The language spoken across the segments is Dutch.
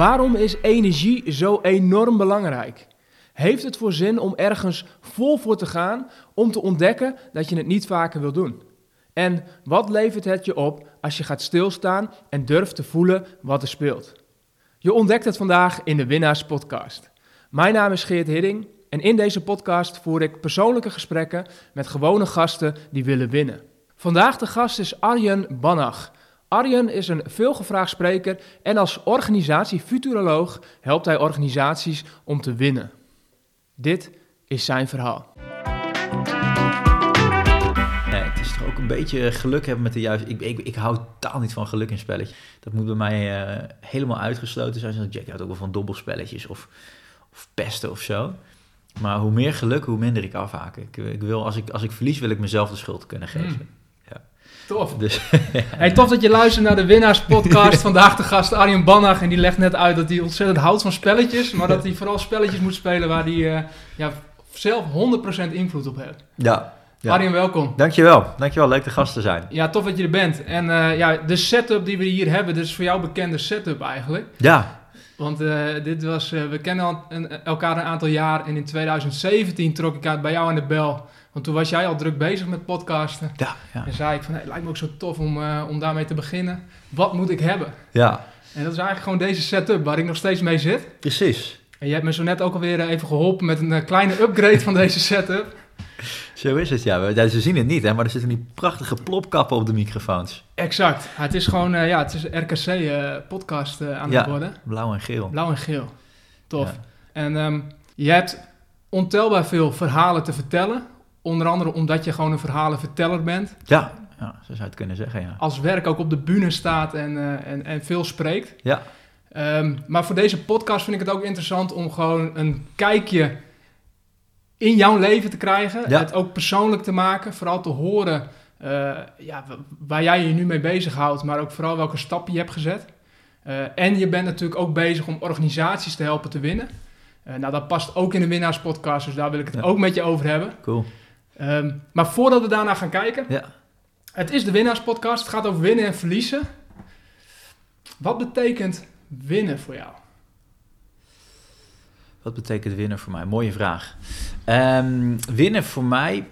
Waarom is energie zo enorm belangrijk? Heeft het voor zin om ergens vol voor te gaan om te ontdekken dat je het niet vaker wil doen? En wat levert het je op als je gaat stilstaan en durft te voelen wat er speelt? Je ontdekt het vandaag in de Winnaars Podcast. Mijn naam is Geert Hidding en in deze podcast voer ik persoonlijke gesprekken met gewone gasten die willen winnen. Vandaag de gast is Arjen Bannach. Arjen is een veelgevraagd spreker en als organisatie-futuroloog helpt hij organisaties om te winnen. Dit is zijn verhaal. Nee, het is toch ook een beetje geluk hebben met de juiste... Ik, ik, ik hou totaal niet van geluk in spelletjes. Dat moet bij mij uh, helemaal uitgesloten zijn. Jack houdt ook wel van dobbelspelletjes of, of pesten of zo. Maar hoe meer geluk, hoe minder ik afhaak. Ik, ik wil, als, ik, als ik verlies, wil ik mezelf de schuld kunnen geven. Mm. Tof. Dus, hey, tof dat je luistert naar de winnaarspodcast. Vandaag de gast Arjen Bannach. En die legt net uit dat hij ontzettend houdt van spelletjes. Maar dat hij vooral spelletjes moet spelen waar hij uh, ja, zelf 100% invloed op heeft. Ja, ja. Arjen, welkom. Dankjewel. Dankjewel. Leuk de gast te zijn. Ja, tof dat je er bent. En uh, ja, de setup die we hier hebben, dat is voor jou bekende setup eigenlijk. Ja. Want uh, dit was, we kennen al een, elkaar een aantal jaar. En in 2017 trok ik uit bij jou aan de bel. Want toen was jij al druk bezig met podcasten. Ja, ja. En zei ik van, hey, het lijkt me ook zo tof om, uh, om daarmee te beginnen. Wat moet ik hebben? Ja. En dat is eigenlijk gewoon deze setup waar ik nog steeds mee zit. Precies. En je hebt me zo net ook alweer even geholpen met een kleine upgrade van deze setup. Zo is het, ja. Ze zien het niet, hè, maar er zitten die prachtige plopkappen op de microfoons. Exact. Het is gewoon, uh, ja, het is RKC-podcast uh, aan ja, het worden. blauw en geel. Blauw en geel. Tof. Ja. En um, je hebt ontelbaar veel verhalen te vertellen Onder andere omdat je gewoon een verhalenverteller bent. Ja, ja zo zou je het kunnen zeggen, ja. Als werk ook op de bühne staat en, en, en veel spreekt. Ja. Um, maar voor deze podcast vind ik het ook interessant om gewoon een kijkje in jouw leven te krijgen. Ja. Het ook persoonlijk te maken. Vooral te horen uh, ja, waar jij je nu mee bezighoudt. Maar ook vooral welke stappen je hebt gezet. Uh, en je bent natuurlijk ook bezig om organisaties te helpen te winnen. nou, dat past ook in de winnaarspodcast. Dus daar wil ik het ja. ook met je over hebben. Cool. Um, maar voordat we daarna gaan kijken, ja. het is de winnaarspodcast. Het gaat over winnen en verliezen. Wat betekent winnen voor jou? Wat betekent winnen voor mij? Mooie vraag. Um, winnen voor mij,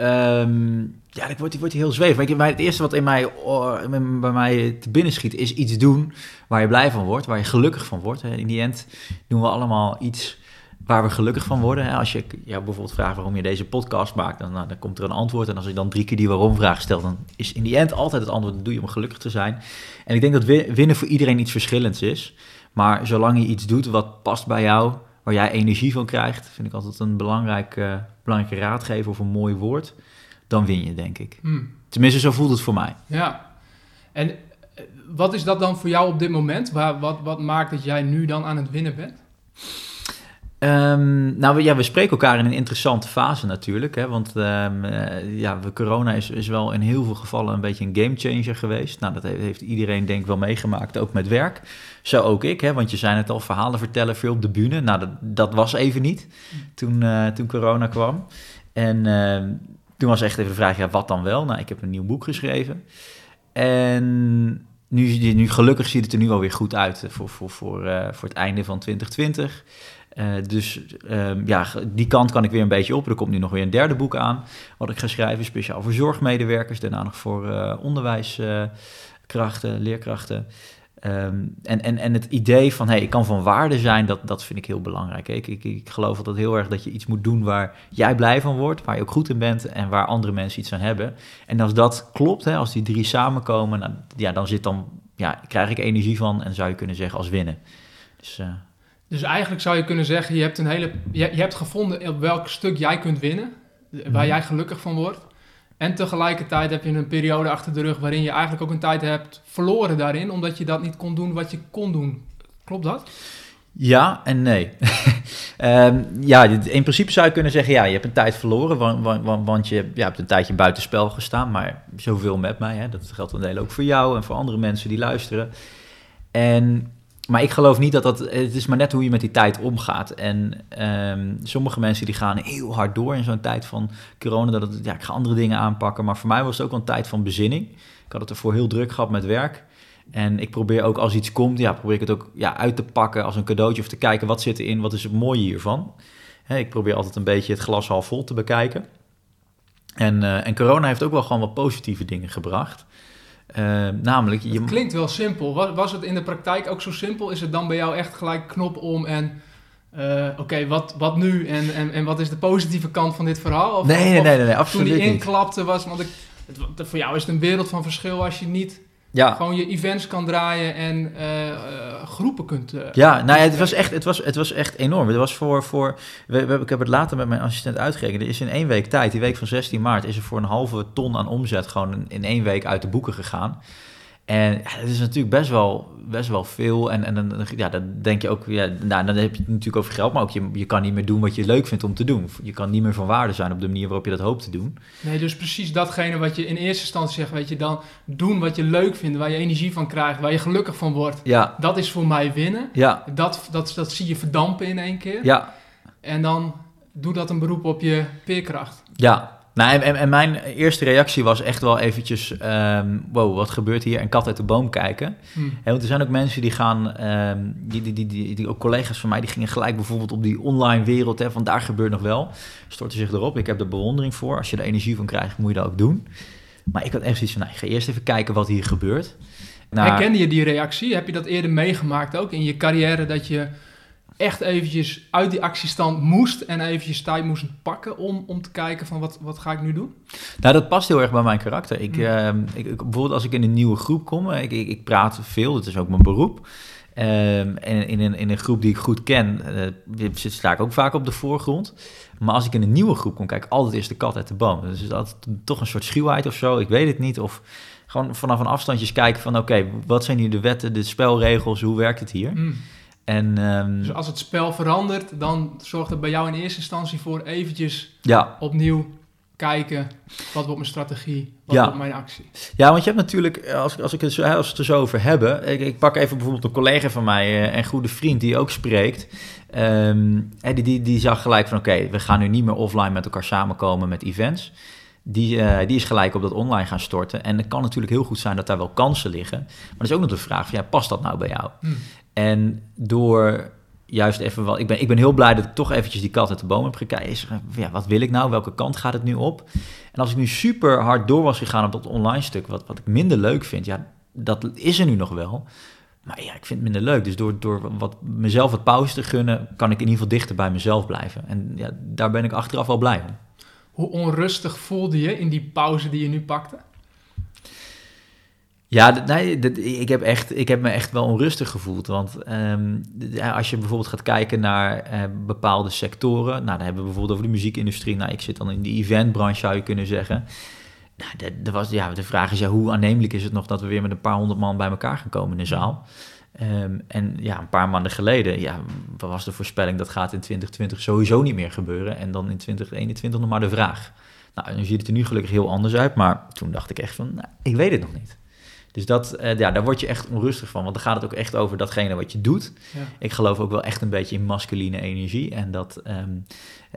um, ja, die wordt, die wordt heel zweverig. Het eerste wat in mij, oh, bij mij te binnen schiet, is iets doen waar je blij van wordt, waar je gelukkig van wordt. In die end doen we allemaal iets waar we gelukkig van worden. Als je jou bijvoorbeeld vraagt waarom je deze podcast maakt, dan, nou, dan komt er een antwoord. En als ik dan drie keer die waarom-vraag stel, dan is in die end altijd het antwoord: dat doe je om gelukkig te zijn. En ik denk dat winnen voor iedereen iets verschillends is. Maar zolang je iets doet wat past bij jou, waar jij energie van krijgt, vind ik altijd een belangrijk, uh, belangrijke raadgever of een mooi woord. Dan win je, denk ik. Hmm. Tenminste, zo voelt het voor mij. Ja. En wat is dat dan voor jou op dit moment? Waar, wat, wat maakt dat jij nu dan aan het winnen bent? Um, nou, ja, we spreken elkaar in een interessante fase natuurlijk. Hè, want um, ja, corona is, is wel in heel veel gevallen een beetje een gamechanger geweest. Nou, dat heeft, iedereen denk ik wel meegemaakt, ook met werk. Zo ook ik, hè, want je zei het al, verhalen vertellen veel op de bühne. Nou, dat, dat was even niet toen, uh, toen corona kwam. En uh, toen was echt even de vraag, ja, wat dan wel? Nou, ik heb een nieuw boek geschreven. En nu, nu gelukkig ziet het er nu wel weer goed uit voor, voor, voor, voor het einde van 2020. Uh, dus um, ja, die kant kan ik weer een beetje op. Er komt nu nog weer een derde boek aan, wat ik ga schrijven, speciaal voor zorgmedewerkers, daarna nog voor onderwijskrachten, leerkrachten. Um, en, en, en het idee van, hey, ik kan van waarde zijn, dat, dat vind ik heel belangrijk. Ik, ik, ik geloof altijd heel erg dat je iets moet doen waar jij blij van wordt, waar je ook goed in bent en waar andere mensen iets aan hebben. En als dat klopt, hè, als die drie samenkomen, nou, ja, dan zit dan, ja, krijg ik energie van en zou je kunnen zeggen als winnen. Dus... Dus eigenlijk zou je kunnen zeggen, je hebt, een hele, je, je hebt gevonden op welk stuk jij kunt winnen, waar Mhm. jij gelukkig van wordt. En tegelijkertijd heb je een periode achter de rug waarin je eigenlijk ook een tijd hebt verloren daarin, omdat je dat niet kon doen wat je kon doen. Klopt dat? Ja en nee. um, ja, in principe zou je kunnen zeggen, ja, je hebt een tijd verloren, want, want, want je ja, hebt een tijdje buitenspel gestaan, maar zoveel met mij, hè, dat geldt deel ook voor jou en voor andere mensen die luisteren. En maar ik geloof niet dat dat. Het is maar net hoe je met die tijd omgaat. En um, sommige mensen die gaan heel hard door in zo'n tijd van corona. Dat het, ja, ik ga andere dingen aanpakken. Maar voor mij was het ook een tijd van bezinning. Ik had het ervoor heel druk gehad met werk. En ik probeer ook als iets komt, ja, probeer ik het ook ja, uit te pakken als een cadeautje of te kijken wat zit erin, wat is het mooie hiervan. Ik probeer altijd een beetje het glas half vol te bekijken. En, eh, en corona heeft ook wel gewoon wat positieve dingen gebracht. Uh, namelijk, je... Het klinkt wel simpel. Was, was het in de praktijk ook zo simpel? Is het dan bij jou echt gelijk knop om en uh, oké, wat, wat nu en, en, en wat is de positieve kant van dit verhaal? Of, nee, nee, nee, nee, absoluut Toen die inklapte was, want ik, het, voor jou is het een wereld van verschil als je niet ja. gewoon je events kan draaien en uh, uh, groepen kunt. Uh, ja, nou ja, het was echt, het was, het was echt enorm. Het was voor, voor we, we, ik heb het later met mijn assistent uitgerekend. Er is in één week tijd, die week van 16 maart, is er voor een halve ton aan omzet gewoon in één week uit de boeken gegaan. En ja, dat is natuurlijk best wel, best wel veel. En, en dan, ja, dan denk je ook, ja, nou, dan heb je het natuurlijk over geld, maar ook je, je kan niet meer doen wat je leuk vindt om te doen. Je kan niet meer van waarde zijn op de manier waarop je dat hoopt te doen. Nee, dus precies datgene wat je in eerste instantie zegt, weet je, dan doen wat je leuk vindt, waar je energie van krijgt, waar je gelukkig van wordt. Ja. Dat is voor mij winnen. Ja. Dat, dat, dat zie je verdampen in één keer. Ja. En dan doe dat een beroep op je veerkracht. Ja, nou, en, en, mijn eerste reactie was echt wel eventjes, um, wow, wat gebeurt hier? En kat uit de boom kijken. Hmm. want er zijn ook mensen die gaan, um, die, die, die, die, die, ook collega's van mij, die gingen gelijk bijvoorbeeld op die online wereld, hè, van daar gebeurt nog wel. Storten zich erop. Ik heb er bewondering voor. Als je er energie van krijgt, moet je dat ook doen. Maar ik had echt zoiets van, nou, ik ga eerst even kijken wat hier gebeurt. Nou, Herkende je die reactie? Heb je dat eerder meegemaakt ook in je carrière, dat je echt eventjes uit die actiestand moest en eventjes tijd moest pakken om, om te kijken van wat, wat ga ik nu doen? Nou, dat past heel erg bij mijn karakter. Ik, uh, ik, bijvoorbeeld als ik in een nieuwe groep kom, ik, ik, ik praat veel, dat is ook mijn beroep. Um, en in een, in een groep die ik goed ken, uh, sta ik ook vaak op de voorgrond. Maar als ik in een nieuwe groep kom, kijk altijd eerst de kat uit de boom. Dus is dat toch een soort schuwheid of zo, ik weet het niet. Of gewoon vanaf een afstandjes kijken van oké, wat zijn hier de wetten, de spelregels, hoe werkt het hier? Mm. En, um, dus als het spel verandert, dan zorgt het bij jou in eerste instantie voor eventjes ja. opnieuw kijken, wat wordt mijn strategie, wat ja. wordt mijn actie. Ja, want je hebt natuurlijk, als, als, ik het, als we het er zo over hebben, ik, ik pak even bijvoorbeeld een collega van mij, uh, en goede vriend die ook spreekt, um, die, die, die zag gelijk van oké, we gaan nu niet meer offline met elkaar samenkomen met events. Die, uh, die is gelijk op dat online gaan storten. En het kan natuurlijk heel goed zijn dat daar wel kansen liggen. Maar er is ook nog de vraag van, ja, past dat nou bij jou? Hmm. En door juist even wel. Ik ben, ik ben heel blij dat ik toch eventjes die kat uit de boom heb gekeken. Ja, wat wil ik nou? Welke kant gaat het nu op? En als ik nu super hard door was gegaan op dat online stuk, wat, wat ik minder leuk vind, ja, dat is er nu nog wel. Maar ja, ik vind het minder leuk. Dus door, door wat, mezelf wat pauze te gunnen, kan ik in ieder geval dichter bij mezelf blijven. En ja, daar ben ik achteraf wel blij om. Hoe onrustig voelde je in die pauze die je nu pakte? Ja, nee, ik, heb echt, ik heb me echt wel onrustig gevoeld. Want um, als je bijvoorbeeld gaat kijken naar uh, bepaalde sectoren. Nou, dan hebben we bijvoorbeeld over de muziekindustrie. Nou, ik zit dan in de eventbranche, zou je kunnen zeggen. Nou, de, was, ja, de vraag is ja, hoe aannemelijk is het nog dat we weer met een paar honderd man bij elkaar gaan komen in de zaal? Um, en ja, een paar maanden geleden ja, was de voorspelling dat gaat in 2020 sowieso niet meer gebeuren. En dan in 2021 nog maar de vraag. Nou, nu ziet het er nu gelukkig heel anders uit. Maar toen dacht ik echt van, nou, ik weet het nog niet. Dus dat, uh, ja, daar word je echt onrustig van. Want dan gaat het ook echt over datgene wat je doet. Ja. Ik geloof ook wel echt een beetje in masculine energie. En dat, um,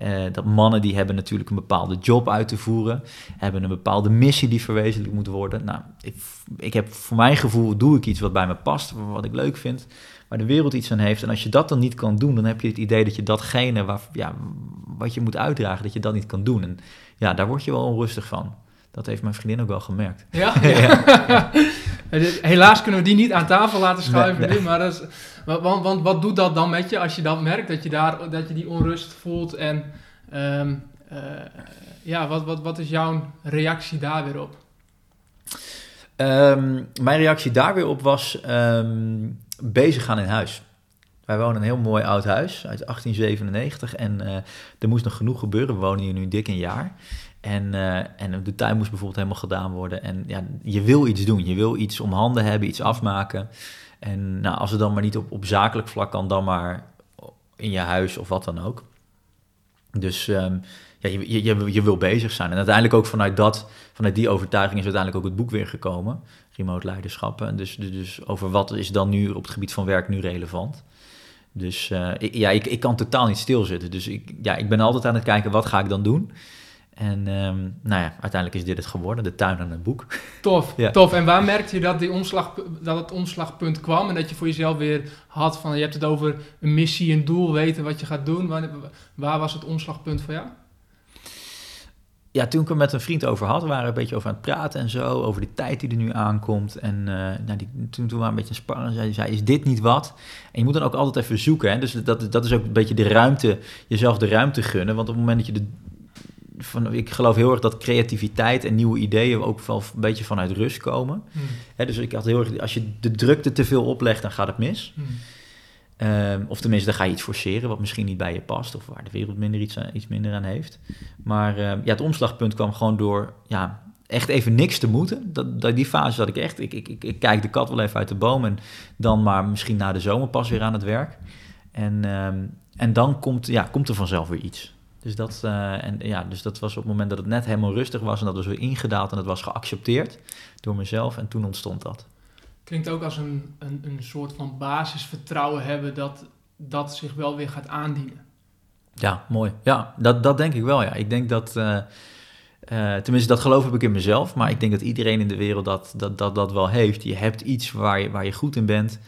uh, dat mannen die hebben natuurlijk een bepaalde job uit te voeren. Hebben een bepaalde missie die verwezenlijkt moet worden. Nou, ik, ik heb voor mijn gevoel doe ik iets wat bij me past. Wat ik leuk vind. Waar de wereld iets aan heeft. En als je dat dan niet kan doen, dan heb je het idee dat je datgene waar, ja, wat je moet uitdragen, dat je dat niet kan doen. En ja, daar word je wel onrustig van. Dat heeft mijn vriendin ook wel gemerkt. Ja? ja. Helaas kunnen we die niet aan tafel laten schuiven nu, maar dat is, want, want wat doet dat dan met je als je dan merkt dat je, daar, dat je die onrust voelt en um, uh, ja, wat, wat, wat is jouw reactie daar weer op? Um, mijn reactie daar weer op was um, bezig gaan in huis. Wij wonen een heel mooi oud huis uit 1897 en uh, er moest nog genoeg gebeuren. We wonen hier nu dik een jaar. En, uh, en de tuin moest bijvoorbeeld helemaal gedaan worden. En ja, je wil iets doen. Je wil iets om handen hebben, iets afmaken. En nou, als het dan maar niet op, op zakelijk vlak kan, dan maar in je huis of wat dan ook. Dus um, ja, je, je, je wil bezig zijn. En uiteindelijk ook vanuit, dat, vanuit die overtuiging is uiteindelijk ook het boek weer gekomen. Remote leiderschappen. En dus, dus over wat is dan nu op het gebied van werk nu relevant. Dus uh, ik, ja, ik, ik kan totaal niet stilzitten. Dus ik, ja, ik ben altijd aan het kijken, wat ga ik dan doen? En ehm, nou ja, uiteindelijk is dit het geworden, de tuin en het boek. Tof, Ja. tof. En waar merkte je dat, die omslag, dat het omslagpunt kwam en dat je voor jezelf weer had van, je hebt het over een missie, een doel, weten wat je gaat doen. Waar, waar was het omslagpunt voor jou? Ja, toen ik er met een vriend over had, we waren een beetje over aan het praten en zo, over die tijd die er nu aankomt. En eh, nou, die, toen, toen waren we een beetje sparren en zei, zei, is dit niet wat? En je moet dan ook altijd even zoeken. Hè? Dus dat, dat is ook een beetje de ruimte, jezelf de ruimte gunnen. Want op het moment dat je de... Van, ik geloof heel erg dat creativiteit en nieuwe ideeën ook wel een beetje vanuit rust komen. Hmm. Hè, dus ik had heel erg, als je de drukte te veel oplegt, dan gaat het mis. Hmm. Ehm, of tenminste, dan ga je iets forceren wat misschien niet bij je past of waar de wereld minder iets, aan- iets minder aan heeft. Maar ehm, ja, het omslagpunt kwam gewoon door ja, echt even niks te moeten. Dat, dat, die fase dat ik echt, ik, ik, ik, ik kijk de kat wel even uit de boom en dan maar misschien na de zomer pas weer aan het werk. En, ehm, en dan komt, ja, komt er vanzelf weer iets. Dus dat, eh, en, ja, dus dat was op het moment dat het net helemaal rustig was en dat was weer ingedaald en dat was geaccepteerd door mezelf. En toen ontstond dat. Klinkt ook als een, een, een soort van basisvertrouwen hebben dat dat zich wel weer gaat aandienen. Ja, mooi. Ja, dat, dat denk ik wel, ja. Ik denk dat, eh, eh, tenminste dat geloof heb ik in mezelf, maar ik denk dat iedereen in de wereld dat, dat, dat, dat wel heeft. Je hebt iets waar je, waar je goed in bent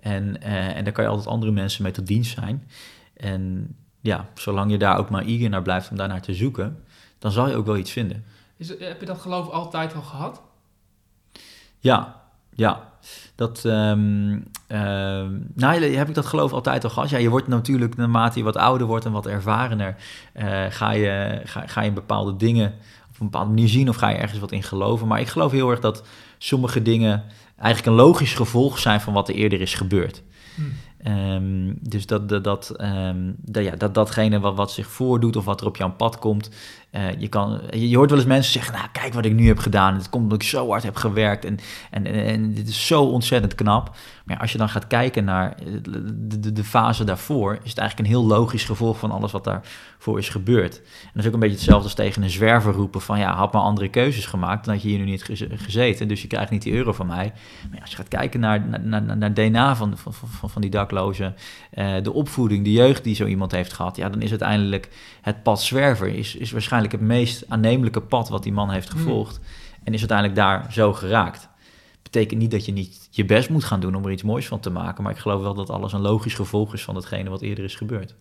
en, eh, en daar kan je altijd andere mensen mee tot dienst zijn. En ja, zolang je daar ook maar eager naar blijft om daarnaar te zoeken, dan zal je ook wel iets vinden. Is, heb je dat geloof altijd al gehad? Ja, ja. Dat, ehm, nou, heb ik dat geloof altijd al gehad. Ja, je wordt natuurlijk, naarmate je wat ouder wordt en wat ervarener, eh, ga, je, ga, ga je bepaalde dingen op een bepaalde manier zien of ga je ergens wat in geloven. Maar ik geloof heel erg dat sommige dingen eigenlijk een logisch gevolg zijn van wat er eerder is gebeurd. Hmm. Ehm, dus dat, dat, dat, dat, ja, dat, datgene wat, wat zich voordoet of wat er op jouw pad komt. Eh, je, kan, je, hoort wel eens mensen zeggen, nou kijk wat ik nu heb gedaan. Het komt omdat ik zo hard heb gewerkt en, en, en, dit is zo ontzettend knap. Maar als je dan gaat kijken naar eh, de, de, fase daarvoor, is het eigenlijk een heel logisch gevolg van alles wat daarvoor is gebeurd. En dat is ook een beetje hetzelfde als tegen een zwerver roepen van ja, had maar andere keuzes gemaakt, dan had je hier nu niet geze- gezeten. Dus je krijgt niet die euro van mij. Maar als je gaat kijken naar, naar, naar, DNA van, van, van, van die daklozen, eh, de opvoeding, de jeugd die zo iemand heeft gehad, ja, dan is uiteindelijk het pad zwerver is, is waarschijnlijk het meest aannemelijke pad wat die man heeft Hmm. gevolgd. En is uiteindelijk daar zo geraakt. Betekent niet dat je niet je best moet gaan doen om er iets moois van te maken, maar ik geloof wel dat alles een logisch gevolg is van datgene wat eerder is gebeurd.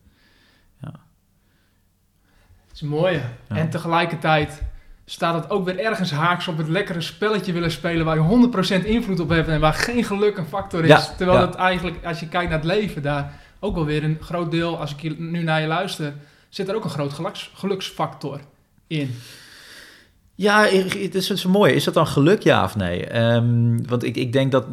Dat is mooi. Ja. En tegelijkertijd staat het ook weer ergens haaks op het lekkere spelletje willen spelen waar je 100% invloed op hebt en waar geen geluk een factor is. Ja, Terwijl ja. het eigenlijk, als je kijkt naar het leven, daar ook wel weer een groot deel, als ik nu naar je luister, zit er ook een groot geluks, geluksfactor in. Ja, het is zo mooi. Is dat dan geluk, ja of nee? Ehm, want ik, ik denk dat,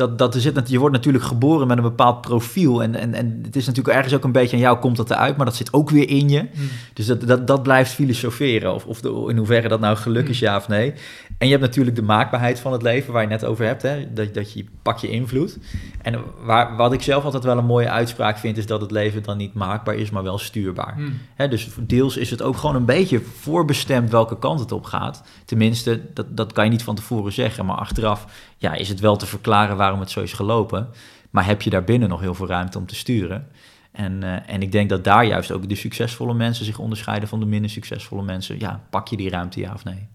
dat, dat er zit, je wordt natuurlijk geboren met een bepaald profiel. En, en, en het is natuurlijk ergens ook een beetje aan jou komt dat eruit, maar dat zit ook weer in je. Dus dat, dat, dat blijft filosoferen. Of, of de, in hoeverre dat nou geluk is, ja of nee. En je hebt natuurlijk de maakbaarheid van het leven, waar je net over hebt. Hè? Dat, dat je pak je invloed. En waar, wat ik zelf altijd wel een mooie uitspraak vind, is dat het leven dan niet maakbaar is, maar wel stuurbaar. Hmm. Hè, dus deels is het ook gewoon een beetje voorbestemd welke kant het op gaat. Tenminste, dat, dat kan je niet van tevoren zeggen. Maar achteraf ja, is het wel te verklaren waarom het zo is gelopen. Maar heb je daarbinnen nog heel veel ruimte om te sturen. En, eh, en ik denk dat daar juist ook de succesvolle mensen zich onderscheiden van de minder succesvolle mensen. Ja, pak je die ruimte, ja of nee?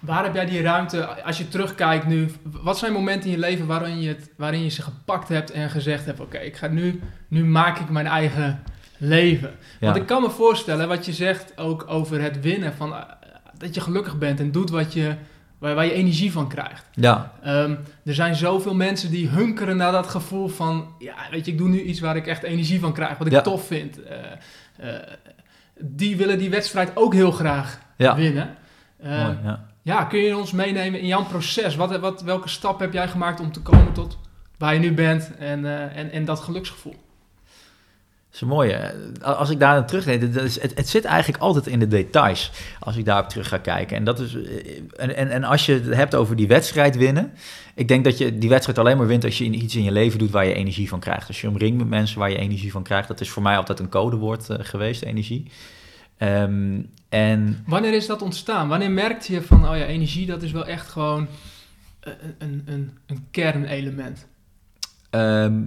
Waar heb jij die ruimte, als je terugkijkt nu, wat zijn momenten in je leven waarin je, het, waarin je ze gepakt hebt en gezegd hebt, oké, ik ga nu, nu maak ik mijn eigen leven. Ja, Want ik kan me voorstellen, wat je zegt ook over het winnen, van, eh, dat je gelukkig bent en doet wat je, waar, waar je energie van krijgt. ja, Ehm, er zijn zoveel mensen die hunkeren naar dat gevoel van, ja, weet je, ik doe nu iets waar ik echt energie van krijg, wat ik Ja. tof vind. Eh, eh, die willen die wedstrijd ook heel graag ja. winnen. Ehm, mooi, ja. ja, kun je ons meenemen in jouw proces? Wat, wat, welke stap heb jij gemaakt om te komen tot waar je nu bent en, eh, en, en dat geluksgevoel? Is een mooie. Als ik daar aan terugdenk, het, het zit eigenlijk altijd in de details. Als ik daarop terug ga kijken. En, dat is, eh, en, en, en als je het hebt over die wedstrijd winnen. Ik denk dat je die wedstrijd alleen maar wint als je iets in je leven doet waar je energie van krijgt. Als je omringt met mensen waar je energie van krijgt. Dat is voor mij altijd een codewoord eh, geweest, energie. Ehm, en Wanneer is dat ontstaan? Wanneer merkte je van, oh ja, energie, dat is wel echt gewoon een, een, een, een kernelement? Ehm,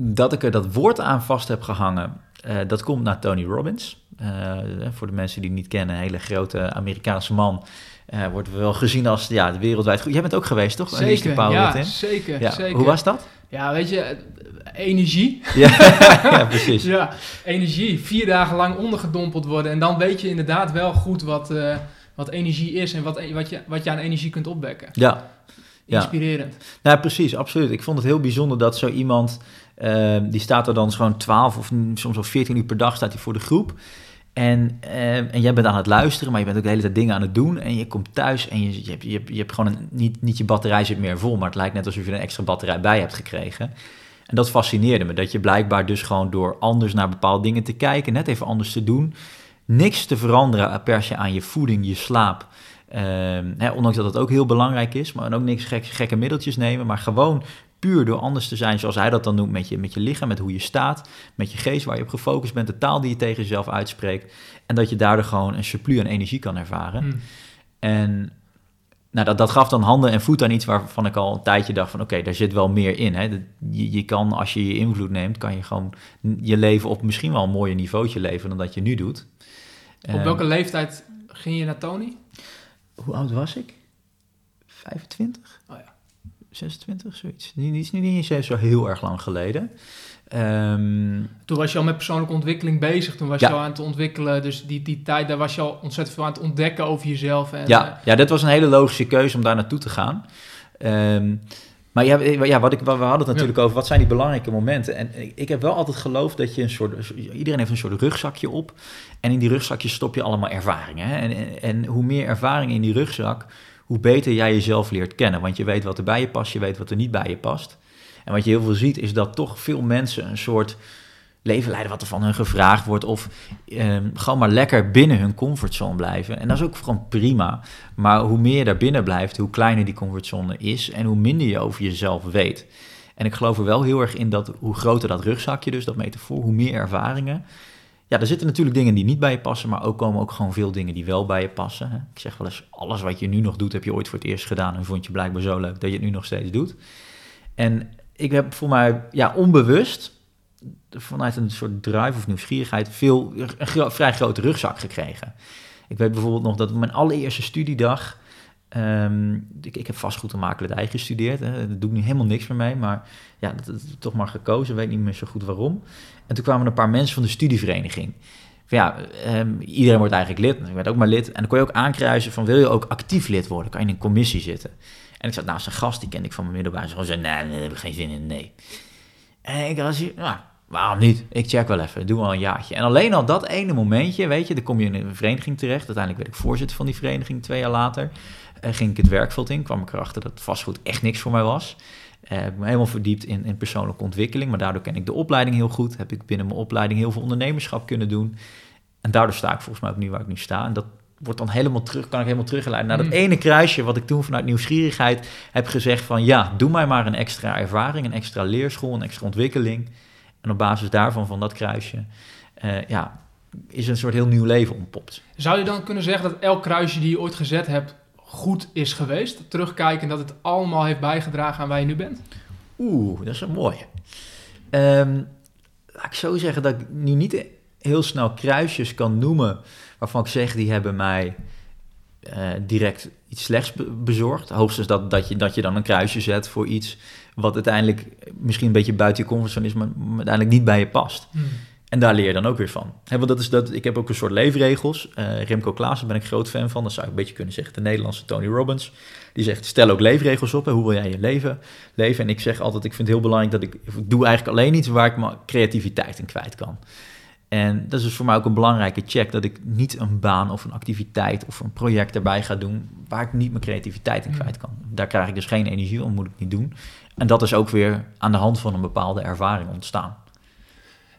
dat ik er dat woord aan vast heb gehangen. Eh, dat komt naar Tony Robbins. Uh, voor de mensen die het niet kennen, een hele grote Amerikaanse man. Uh, wordt wel gezien als ja, de wereldwijd goed. Jij bent ook geweest, toch? Zeker, ja, zeker, ja. zeker. Hoe was dat? Ja, weet je, energie. Ja, ja precies. ja, energie. Vier dagen lang ondergedompeld worden. En dan weet je inderdaad wel goed wat, wat energie is en wat, wat, je, wat je aan energie kunt opwekken. Ja. Inspirerend. Ja, nou, precies, absoluut. Ik vond het heel bijzonder dat zo iemand, uh, die staat er dan gewoon 12 of soms wel 14 uur per dag staat hij voor de groep. En, uh, en jij bent aan het luisteren, maar je bent ook de hele tijd dingen aan het doen. En je komt thuis en je, je, hebt, je, hebt, je hebt gewoon een, niet, niet je batterij zit meer vol, maar het lijkt net alsof je een extra batterij bij hebt gekregen. En dat fascineerde me, dat je blijkbaar dus gewoon door anders naar bepaalde dingen te kijken, net even anders te doen, niks te veranderen per se aan je voeding, je slaap. Uh, hè, ondanks dat dat ook heel belangrijk is, maar ook niks gek, gekke middeltjes nemen, maar gewoon puur door anders te zijn, zoals hij dat dan noemt, met je, met je lichaam, met hoe je staat, met je geest, waar je op gefocust bent, de taal die je tegen jezelf uitspreekt. En dat je daardoor gewoon een surplus aan energie kan ervaren. Hmm. En nou, dat, dat gaf dan handen en voet aan iets waarvan ik al een tijdje dacht van oké, daar zit wel meer in. Hè. Je, je kan, als je je invloed neemt, kan je gewoon je leven op misschien wel een mooier niveautje leven dan dat je nu doet. Op welke ehm, leeftijd ging je naar Tony? Hoe oud was ik? 25? Oh ja. 26, zoiets. Niet, niet, niet eens zo heel erg lang geleden. Um, toen was je al met persoonlijke ontwikkeling bezig. Toen was je al aan het ontwikkelen. Dus die, die tijd, daar was je al ontzettend veel aan het ontdekken over jezelf. En, ja, uh, ja, dat was een hele logische keuze om daar naartoe te gaan. Um, maar ja, ja wat ik, we hadden het natuurlijk over, wat zijn die belangrijke momenten? En ik heb wel altijd geloofd dat je een soort, iedereen heeft een soort rugzakje op. En in die rugzakje stop je allemaal ervaringen. En, en, en hoe meer ervaring in die rugzak, hoe beter jij jezelf leert kennen. Want je weet wat er bij je past, je weet wat er niet bij je past. En wat je heel veel ziet, is dat toch veel mensen een soort leven leiden wat er van hun gevraagd wordt. Of eh, gewoon maar lekker binnen hun comfortzone blijven. En dat is ook gewoon prima. Maar hoe meer je daar binnen blijft, hoe kleiner die comfortzone is. En hoe minder je over jezelf weet. En ik geloof er wel heel erg in dat hoe groter dat rugzakje, dus dat metafoor, hoe meer ervaringen. Ja, er zitten natuurlijk dingen die niet bij je passen, maar ook komen ook gewoon veel dingen die wel bij je passen. Hè. Ik zeg wel eens, alles wat je nu nog doet, heb je ooit voor het eerst gedaan en vond je blijkbaar zo leuk dat je het nu nog steeds doet. En ik heb voor mij, ja, onbewust, vanuit een soort drive of nieuwsgierigheid, veel, een vrij grote rugzak gekregen. Ik weet bijvoorbeeld nog dat op mijn allereerste studiedag, um, ik, ik heb vastgoed en makelaardij gestudeerd, hè, daar doe ik nu helemaal niks meer mee, maar ja, dat, toch maar gekozen, weet niet meer zo goed waarom. En toen kwamen een paar mensen van de studievereniging. ja, um, iedereen wordt eigenlijk lid, ik werd ook maar lid. En dan kon je ook aankruisen van, wil je ook actief lid worden? Kan je in een commissie zitten? En ik zat naast een gast, die kende ik van mijn middelbare school. zei, nee, nee, daar heb ik geen zin in, nee. En ik was nou, waarom niet? Ik check wel even, doe wel een jaartje. En alleen al dat ene momentje, weet je, dan kom je in een vereniging terecht. Uiteindelijk werd ik voorzitter van die vereniging twee jaar later. En ging ik het werkveld in, kwam ik erachter dat vastgoed echt niks voor mij was. Uh, heb me helemaal verdiept in, in persoonlijke ontwikkeling, maar daardoor ken ik de opleiding heel goed. Heb ik binnen mijn opleiding heel veel ondernemerschap kunnen doen. En daardoor sta ik volgens mij ook nu waar ik nu sta. En dat wordt dan helemaal terug, kan ik helemaal terugleiden naar dat mm. ene kruisje wat ik toen vanuit nieuwsgierigheid heb gezegd van ja, doe mij maar een extra ervaring, een extra leerschool, een extra ontwikkeling. En op basis daarvan, van dat kruisje, uh, ja, is een soort heel nieuw leven ontpopt. Zou je dan kunnen zeggen dat elk kruisje die je ooit gezet hebt goed is geweest? Terugkijken dat het allemaal heeft bijgedragen aan waar je nu bent? Oeh, dat is een mooie. Um, laat ik zo zeggen dat ik nu niet heel snel kruisjes kan noemen waarvan ik zeg, die hebben mij uh, direct iets slechts bezorgd. Hoogstens dat, dat, je, dat je dan een kruisje zet voor iets wat uiteindelijk misschien een beetje buiten je comfortzone is, maar uiteindelijk niet bij je past. Hmm. En daar leer je dan ook weer van. He, want dat is dat, ik heb ook een soort leefregels. Uh, Remco Klaassen ben ik groot fan van. Dat zou ik een beetje kunnen zeggen. De Nederlandse Tony Robbins. Die zegt, stel ook leefregels op. Hè. Hoe wil jij je leven leven? En ik zeg altijd, ik vind het heel belangrijk dat ik... Ik doe eigenlijk alleen iets waar ik mijn creativiteit in kwijt kan. En dat is dus voor mij ook een belangrijke check, dat ik niet een baan of een activiteit of een project erbij ga doen waar ik niet mijn creativiteit in hmm. kwijt kan. Daar krijg ik dus geen energie om, moet ik niet doen. En dat is ook weer aan de hand van een bepaalde ervaring ontstaan.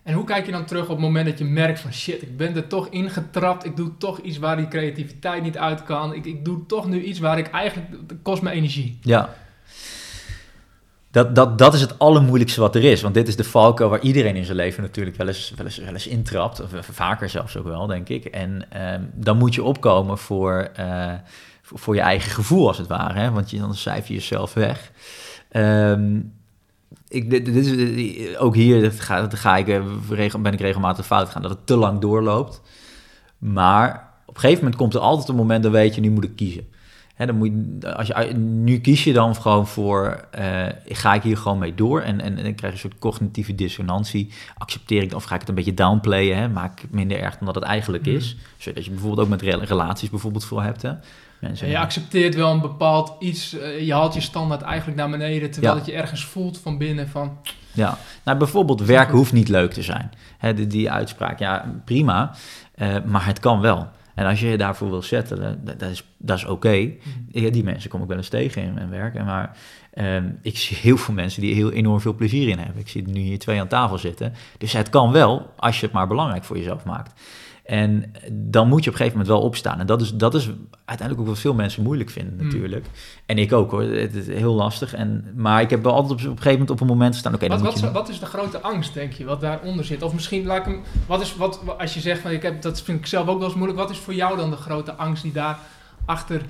En hoe kijk je dan terug op het moment dat je merkt van shit, ik ben er toch ingetrapt, ik doe toch iets waar die creativiteit niet uit kan, ik, ik doe toch nu iets waar ik eigenlijk, kost me energie. Ja, dat, dat, dat is het allermoeilijkste wat er is. Want dit is de valkuil waar iedereen in zijn leven natuurlijk wel eens, wel eens, wel eens intrapt. Of vaker zelfs ook wel, denk ik. En um, dan moet je opkomen voor, uh, voor, je eigen gevoel, als het ware. Hè? Want je, dan cijfer je jezelf weg. Um, ik, dit, dit is, ook hier dat ga, dat ga ik, eh, ben ik regelmatig fout gaan, dat het te lang doorloopt. Maar op een gegeven moment komt er altijd een moment, dan weet je, nu moet ik kiezen. Hè, dan moet je, als je, nu kies je dan gewoon voor, eh, ga ik hier gewoon mee door? En, en, en dan krijg je een soort cognitieve dissonantie. Accepteer ik, of ga ik het een beetje downplayen? Hè? Maak ik het minder erg dan dat het eigenlijk is? Zodat je bijvoorbeeld ook met rela- relaties bijvoorbeeld voor hebt. Hè? Mensen, En je accepteert wel een bepaald iets, eh, je haalt je standaard eigenlijk naar beneden, terwijl Ja. je ergens voelt van binnen van... Ja, nou bijvoorbeeld werk hoeft niet leuk te zijn. Hè, die, die uitspraak, ja prima, eh, maar het kan wel. En als je je daarvoor wil zetten, dat, dat is, dat is oké. Ja, Die mensen kom ik wel eens tegen in mijn werk. En Maar ehm, ik zie heel veel mensen die heel enorm veel plezier in hebben. Ik zie er nu hier twee aan tafel zitten. Dus het kan wel, als je het maar belangrijk voor jezelf maakt. En dan moet je op een gegeven moment wel opstaan. En dat is, dat is uiteindelijk ook wat veel mensen moeilijk vinden Mm. natuurlijk. En ik ook hoor, het is heel lastig. En, maar ik heb wel altijd op, op een gegeven moment op een moment staan... oké, wat, wat, je... wat is de grote angst, denk je, wat daaronder zit? Of misschien, laat ik hem, wat is, wat, als je zegt, van, ik heb, dat vind ik zelf ook wel eens moeilijk, wat is voor jou dan de grote angst die daar achter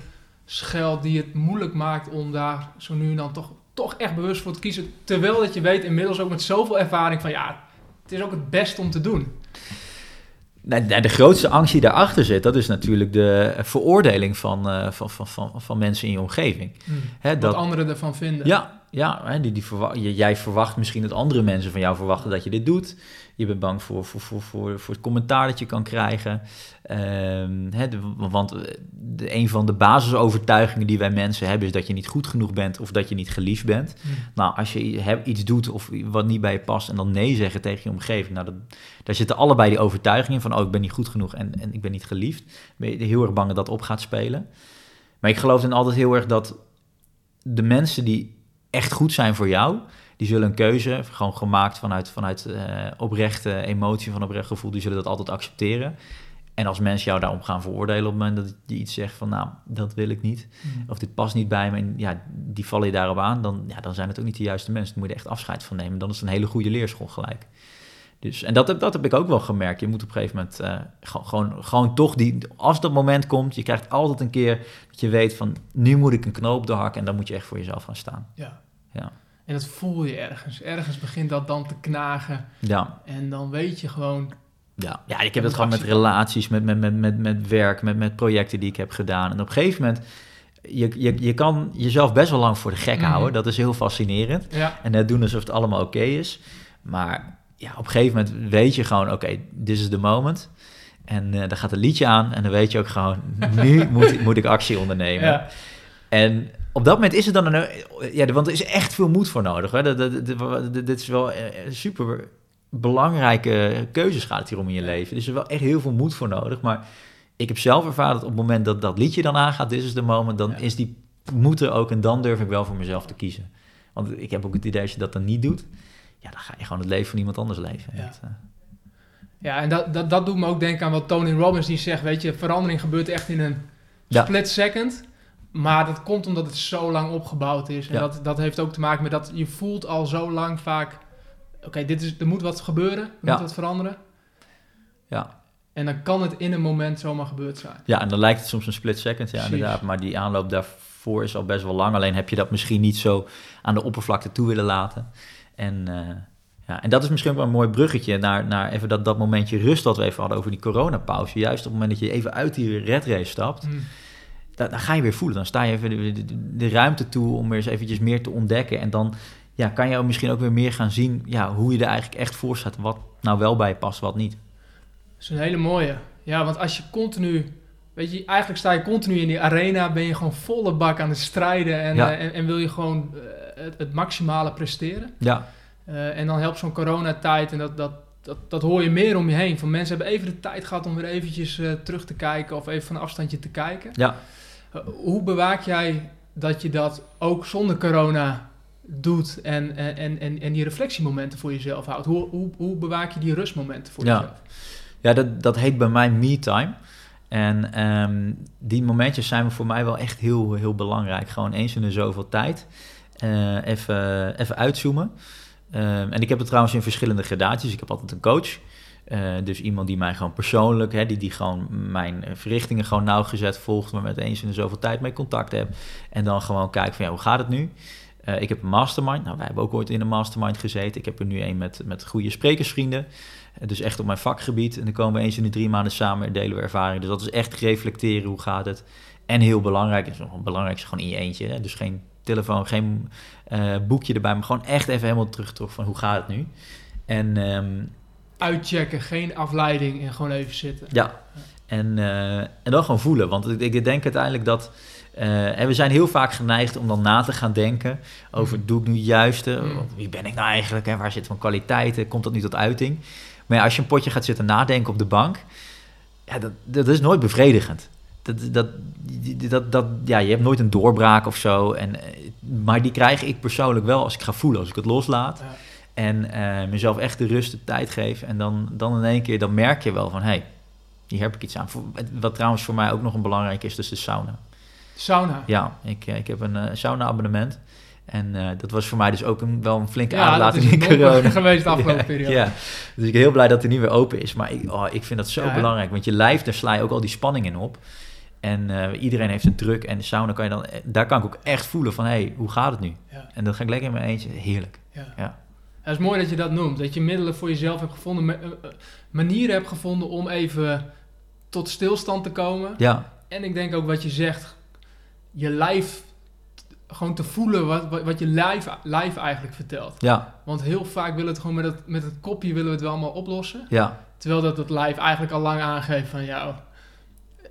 schuilt, die het moeilijk maakt om daar zo nu en dan toch, toch echt bewust voor te kiezen, terwijl dat je weet inmiddels ook met zoveel ervaring van, ja, het is ook het best om te doen. Nee, de grootste angst die daarachter zit, dat is natuurlijk de veroordeling van, eh, van, van, van, van mensen in je omgeving. Hè, Wat dat, anderen ervan vinden. ja, ja hè, die, die verwa- je- jij verwacht misschien dat andere mensen van jou verwachten dat je dit doet. Je bent bang voor, voor, voor, voor, voor het commentaar dat je kan krijgen. Ehm, hè, de- want eh, de, een van de basisovertuigingen die wij mensen hebben is dat je niet goed genoeg bent of dat je niet geliefd bent. Hm. Nou, als je heb- iets doet of wat niet bij je past en dan nee zeggen tegen je omgeving, nou, dat, daar zitten allebei die overtuigingen van, oh, ik ben niet goed genoeg en, en ik ben niet geliefd. Ben je heel erg bang dat dat op gaat spelen. Maar ik geloof dan altijd heel erg dat de mensen die echt goed zijn voor jou, die zullen een keuze, gewoon gemaakt vanuit, vanuit eh, oprechte emotie, van oprecht gevoel, die zullen dat altijd accepteren. En als mensen jou daarom gaan veroordelen op het moment dat je iets zegt van, nou, dat wil ik niet, of dit past niet bij me, en ja, die vallen je daarop aan, dan, ja, dan zijn het ook niet de juiste mensen. Dan moet je er echt afscheid van nemen. Dan is het een hele goede leerschool gelijk. Dus, en dat heb, dat heb ik ook wel gemerkt. Je moet op een gegeven moment eh, gewoon, gewoon, gewoon toch die, als dat moment komt, je krijgt altijd een keer dat je weet van, nu moet ik een knoop doorhakken en dan moet je echt voor jezelf gaan staan. Ja. Ja. En dat voel je ergens. Ergens begint dat dan te knagen. Ja, En dan weet je gewoon... ja. ja ik heb het gewoon met relaties, met, met, met, met, met werk, met, met projecten die ik heb gedaan. En op een gegeven moment, je, je, je kan jezelf best wel lang voor de gek Mhm. houden. Dat is heel fascinerend. Ja, En net doen alsof het allemaal oké is. Maar ja, op een gegeven moment weet je gewoon, oké, this is the moment. En eh dan gaat een liedje aan en dan weet je ook gewoon, nu moet, ik- moet ik actie ondernemen. ja. En op dat moment is het dan een... Ja, want er is echt veel moed voor nodig. Hè? Dat, dat, dat- dat- dit is wel eh, super belangrijke keuzes gaat het hier om in je leven. Er is er wel echt heel veel moed voor nodig. Maar ik heb zelf ervaren dat op het moment dat dat liedje dan aangaat, dit is de moment, dan Ja. is die moed er ook. En dan durf ik wel voor mezelf te kiezen. Want ik heb ook het idee, als je dat dan niet doet, ja, dan ga je gewoon het leven van iemand anders leven. Ja. Dat, eh, Ja, en dat, dat, dat doet me ook denken aan wat Tony Robbins die zegt, weet je, verandering gebeurt echt in een Ja. split second. Maar dat komt omdat het zo lang opgebouwd is. En Ja. dat, dat heeft ook te maken met dat je voelt al zo lang vaak, oké, dit is er moet wat gebeuren, er Ja. moet wat veranderen. ja. En dan kan het in een moment zomaar gebeurd zijn. Ja, en dan lijkt het soms een split second, ja, Precies. inderdaad. Maar die aanloop daarvoor is al best wel lang. Alleen heb je dat misschien niet zo aan de oppervlakte toe willen laten. En, eh, ja, en dat is misschien wel een mooi bruggetje naar, naar even dat, dat momentje rust wat we even hadden over die coronapauze. Juist op het moment dat je even uit die red race stapt, Hm. Dan, dan ga je weer voelen. Dan sta je even de, de, de ruimte toe om weer eens eventjes meer te ontdekken. En dan ja, kan je ook misschien ook weer meer gaan zien ja, hoe je er eigenlijk echt voor staat. Wat nou wel bij je past, wat niet. Dat is een hele mooie. Ja, want als je continu, weet je, eigenlijk sta je continu in die arena, ben je gewoon volle bak aan het strijden en, Ja. eh, en, en wil je gewoon eh, het, het maximale presteren. Ja, Eh, en dan helpt zo'n coronatijd en dat, dat, dat, dat hoor je meer om je heen. Van mensen hebben even de tijd gehad om weer eventjes terug te kijken of even van een afstandje te kijken. ja. Eh, hoe bewaak jij dat je dat ook zonder corona doet en, en, en, en, die reflectiemomenten voor jezelf houdt? Hoe, hoe, hoe bewaak je die rustmomenten voor Ja. jezelf? Ja, dat, dat heet bij mij me-time. En ehm, die momentjes zijn voor mij wel echt heel, heel belangrijk. Gewoon eens in de zoveel tijd. eh, even, even uitzoomen. Ehm, en ik heb het trouwens in verschillende gradaties. Ik heb altijd een coach. Eh, dus iemand die mij gewoon persoonlijk, hè, die, die gewoon mijn verrichtingen gewoon nauwgezet volgt, maar met eens in de zoveel tijd mee contact heb. En dan gewoon kijkt van ja, hoe gaat het nu? Eh, ik heb een mastermind. Nou, wij hebben ook ooit in een mastermind gezeten. Ik heb er nu een met, met goede sprekersvrienden. Eh, dus echt op mijn vakgebied. En dan komen we eens in de drie maanden samen en delen we ervaring. Dus dat is echt reflecteren, hoe gaat het? En heel belangrijk, is nog het belangrijkste gewoon in je eentje. Hè? Dus geen telefoon, geen boekje erbij, maar gewoon echt even helemaal terug van hoe gaat het nu? En ehm, Uitchecken, geen afleiding en gewoon even zitten. ja, en, eh, en dan gewoon voelen. Want ik, ik denk uiteindelijk dat. eh, en we zijn heel vaak geneigd om dan na te gaan denken over Mm. doe ik nu het juiste? Mm. Wie ben ik nou eigenlijk? Hè? Waar zit mijn kwaliteiten? Komt dat nu tot uiting? Maar ja, als je een potje gaat zitten nadenken op de bank, ja, dat, dat is nooit bevredigend. Dat, dat, dat, dat, ja, je hebt nooit een doorbraak of zo. En, eh, maar die krijg ik persoonlijk wel als ik ga voelen, als ik het loslaat. Ja. En eh, mezelf echt de rust, de tijd geef. En dan, dan in één keer, dan merk je wel van, hé, hey, hier heb ik iets aan. Wat trouwens voor mij ook nog een belangrijk is, dus de sauna. Sauna. Ja, ik, eh, ik heb een eh, sauna-abonnement. En dat was voor mij dus ook een, wel een flinke Ja, dat aanlating is in corona. geweest de afgelopen ja, periode. Ja, dus ik ben heel blij dat hij nu weer open is. Maar ik, oh, ik vind dat zo Ja, belangrijk, want je lijf, daar sla je ook al die spanning in op. En iedereen heeft een druk en de sauna kan je dan, daar kan ik ook echt voelen van, hé, hey, hoe gaat het nu? En dan ga ik lekker in mijn eentje, heerlijk. Ja. Het is mooi dat je dat noemt. Dat je middelen voor jezelf hebt gevonden. eh, eh, Manieren hebt gevonden om even tot stilstand te komen. Ja, En ik denk ook wat je zegt. Je lijf gewoon te voelen wat, wat, je lijf, lijf eigenlijk vertelt. ja, Want heel vaak willen we het gewoon met het, met het kopje willen we het wel allemaal oplossen. ja, Terwijl dat het lijf eigenlijk al lang aangeeft van jou. eh,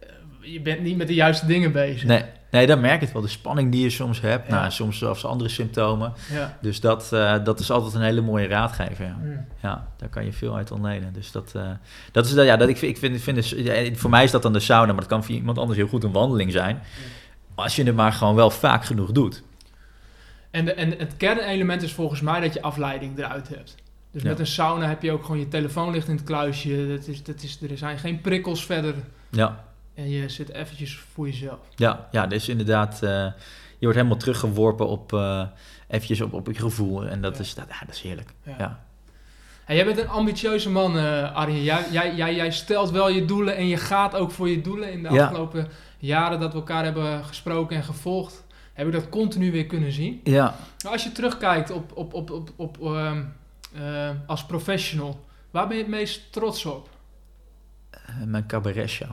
Je bent niet met de juiste dingen bezig. Nee, nee, dan merk je het wel. De spanning die je soms hebt. Ja. Nou, soms zelfs andere symptomen. Ja. Dus dat, eh, dat is altijd een hele mooie raadgever. Ja. Mm. ja, daar kan je veel uit ontlenen. Dus dat, eh, dat is dat, ja, dat ik vind, ik vind, vind dus, voor mij is dat dan de sauna, maar dat kan voor iemand anders heel goed een wandeling zijn. Als je het maar gewoon wel vaak genoeg doet. En, de, en het kernelement is volgens mij dat je afleiding eruit hebt. Dus met een sauna heb je ook gewoon je telefoon ligt in het kluisje. Dat is, dat is, er zijn geen prikkels verder. Ja, En je zit eventjes voor jezelf. ja, ja dus inderdaad, eh, je wordt helemaal teruggeworpen op, eh eventjes op, op je gevoel. En dat, Ja. is, dat, ja, dat is heerlijk. Ja. Ja. En jij bent een ambitieuze man, eh Arjen. Jij, jij, jij, jij stelt wel je doelen en je gaat ook voor je doelen. In de afgelopen jaren dat we elkaar hebben gesproken en gevolgd, heb ik dat continu weer kunnen zien. Ja, Maar als je terugkijkt op, op, op, op, op, ehm, eh, als professional, waar ben je het meest trots op? mijn cabaret show.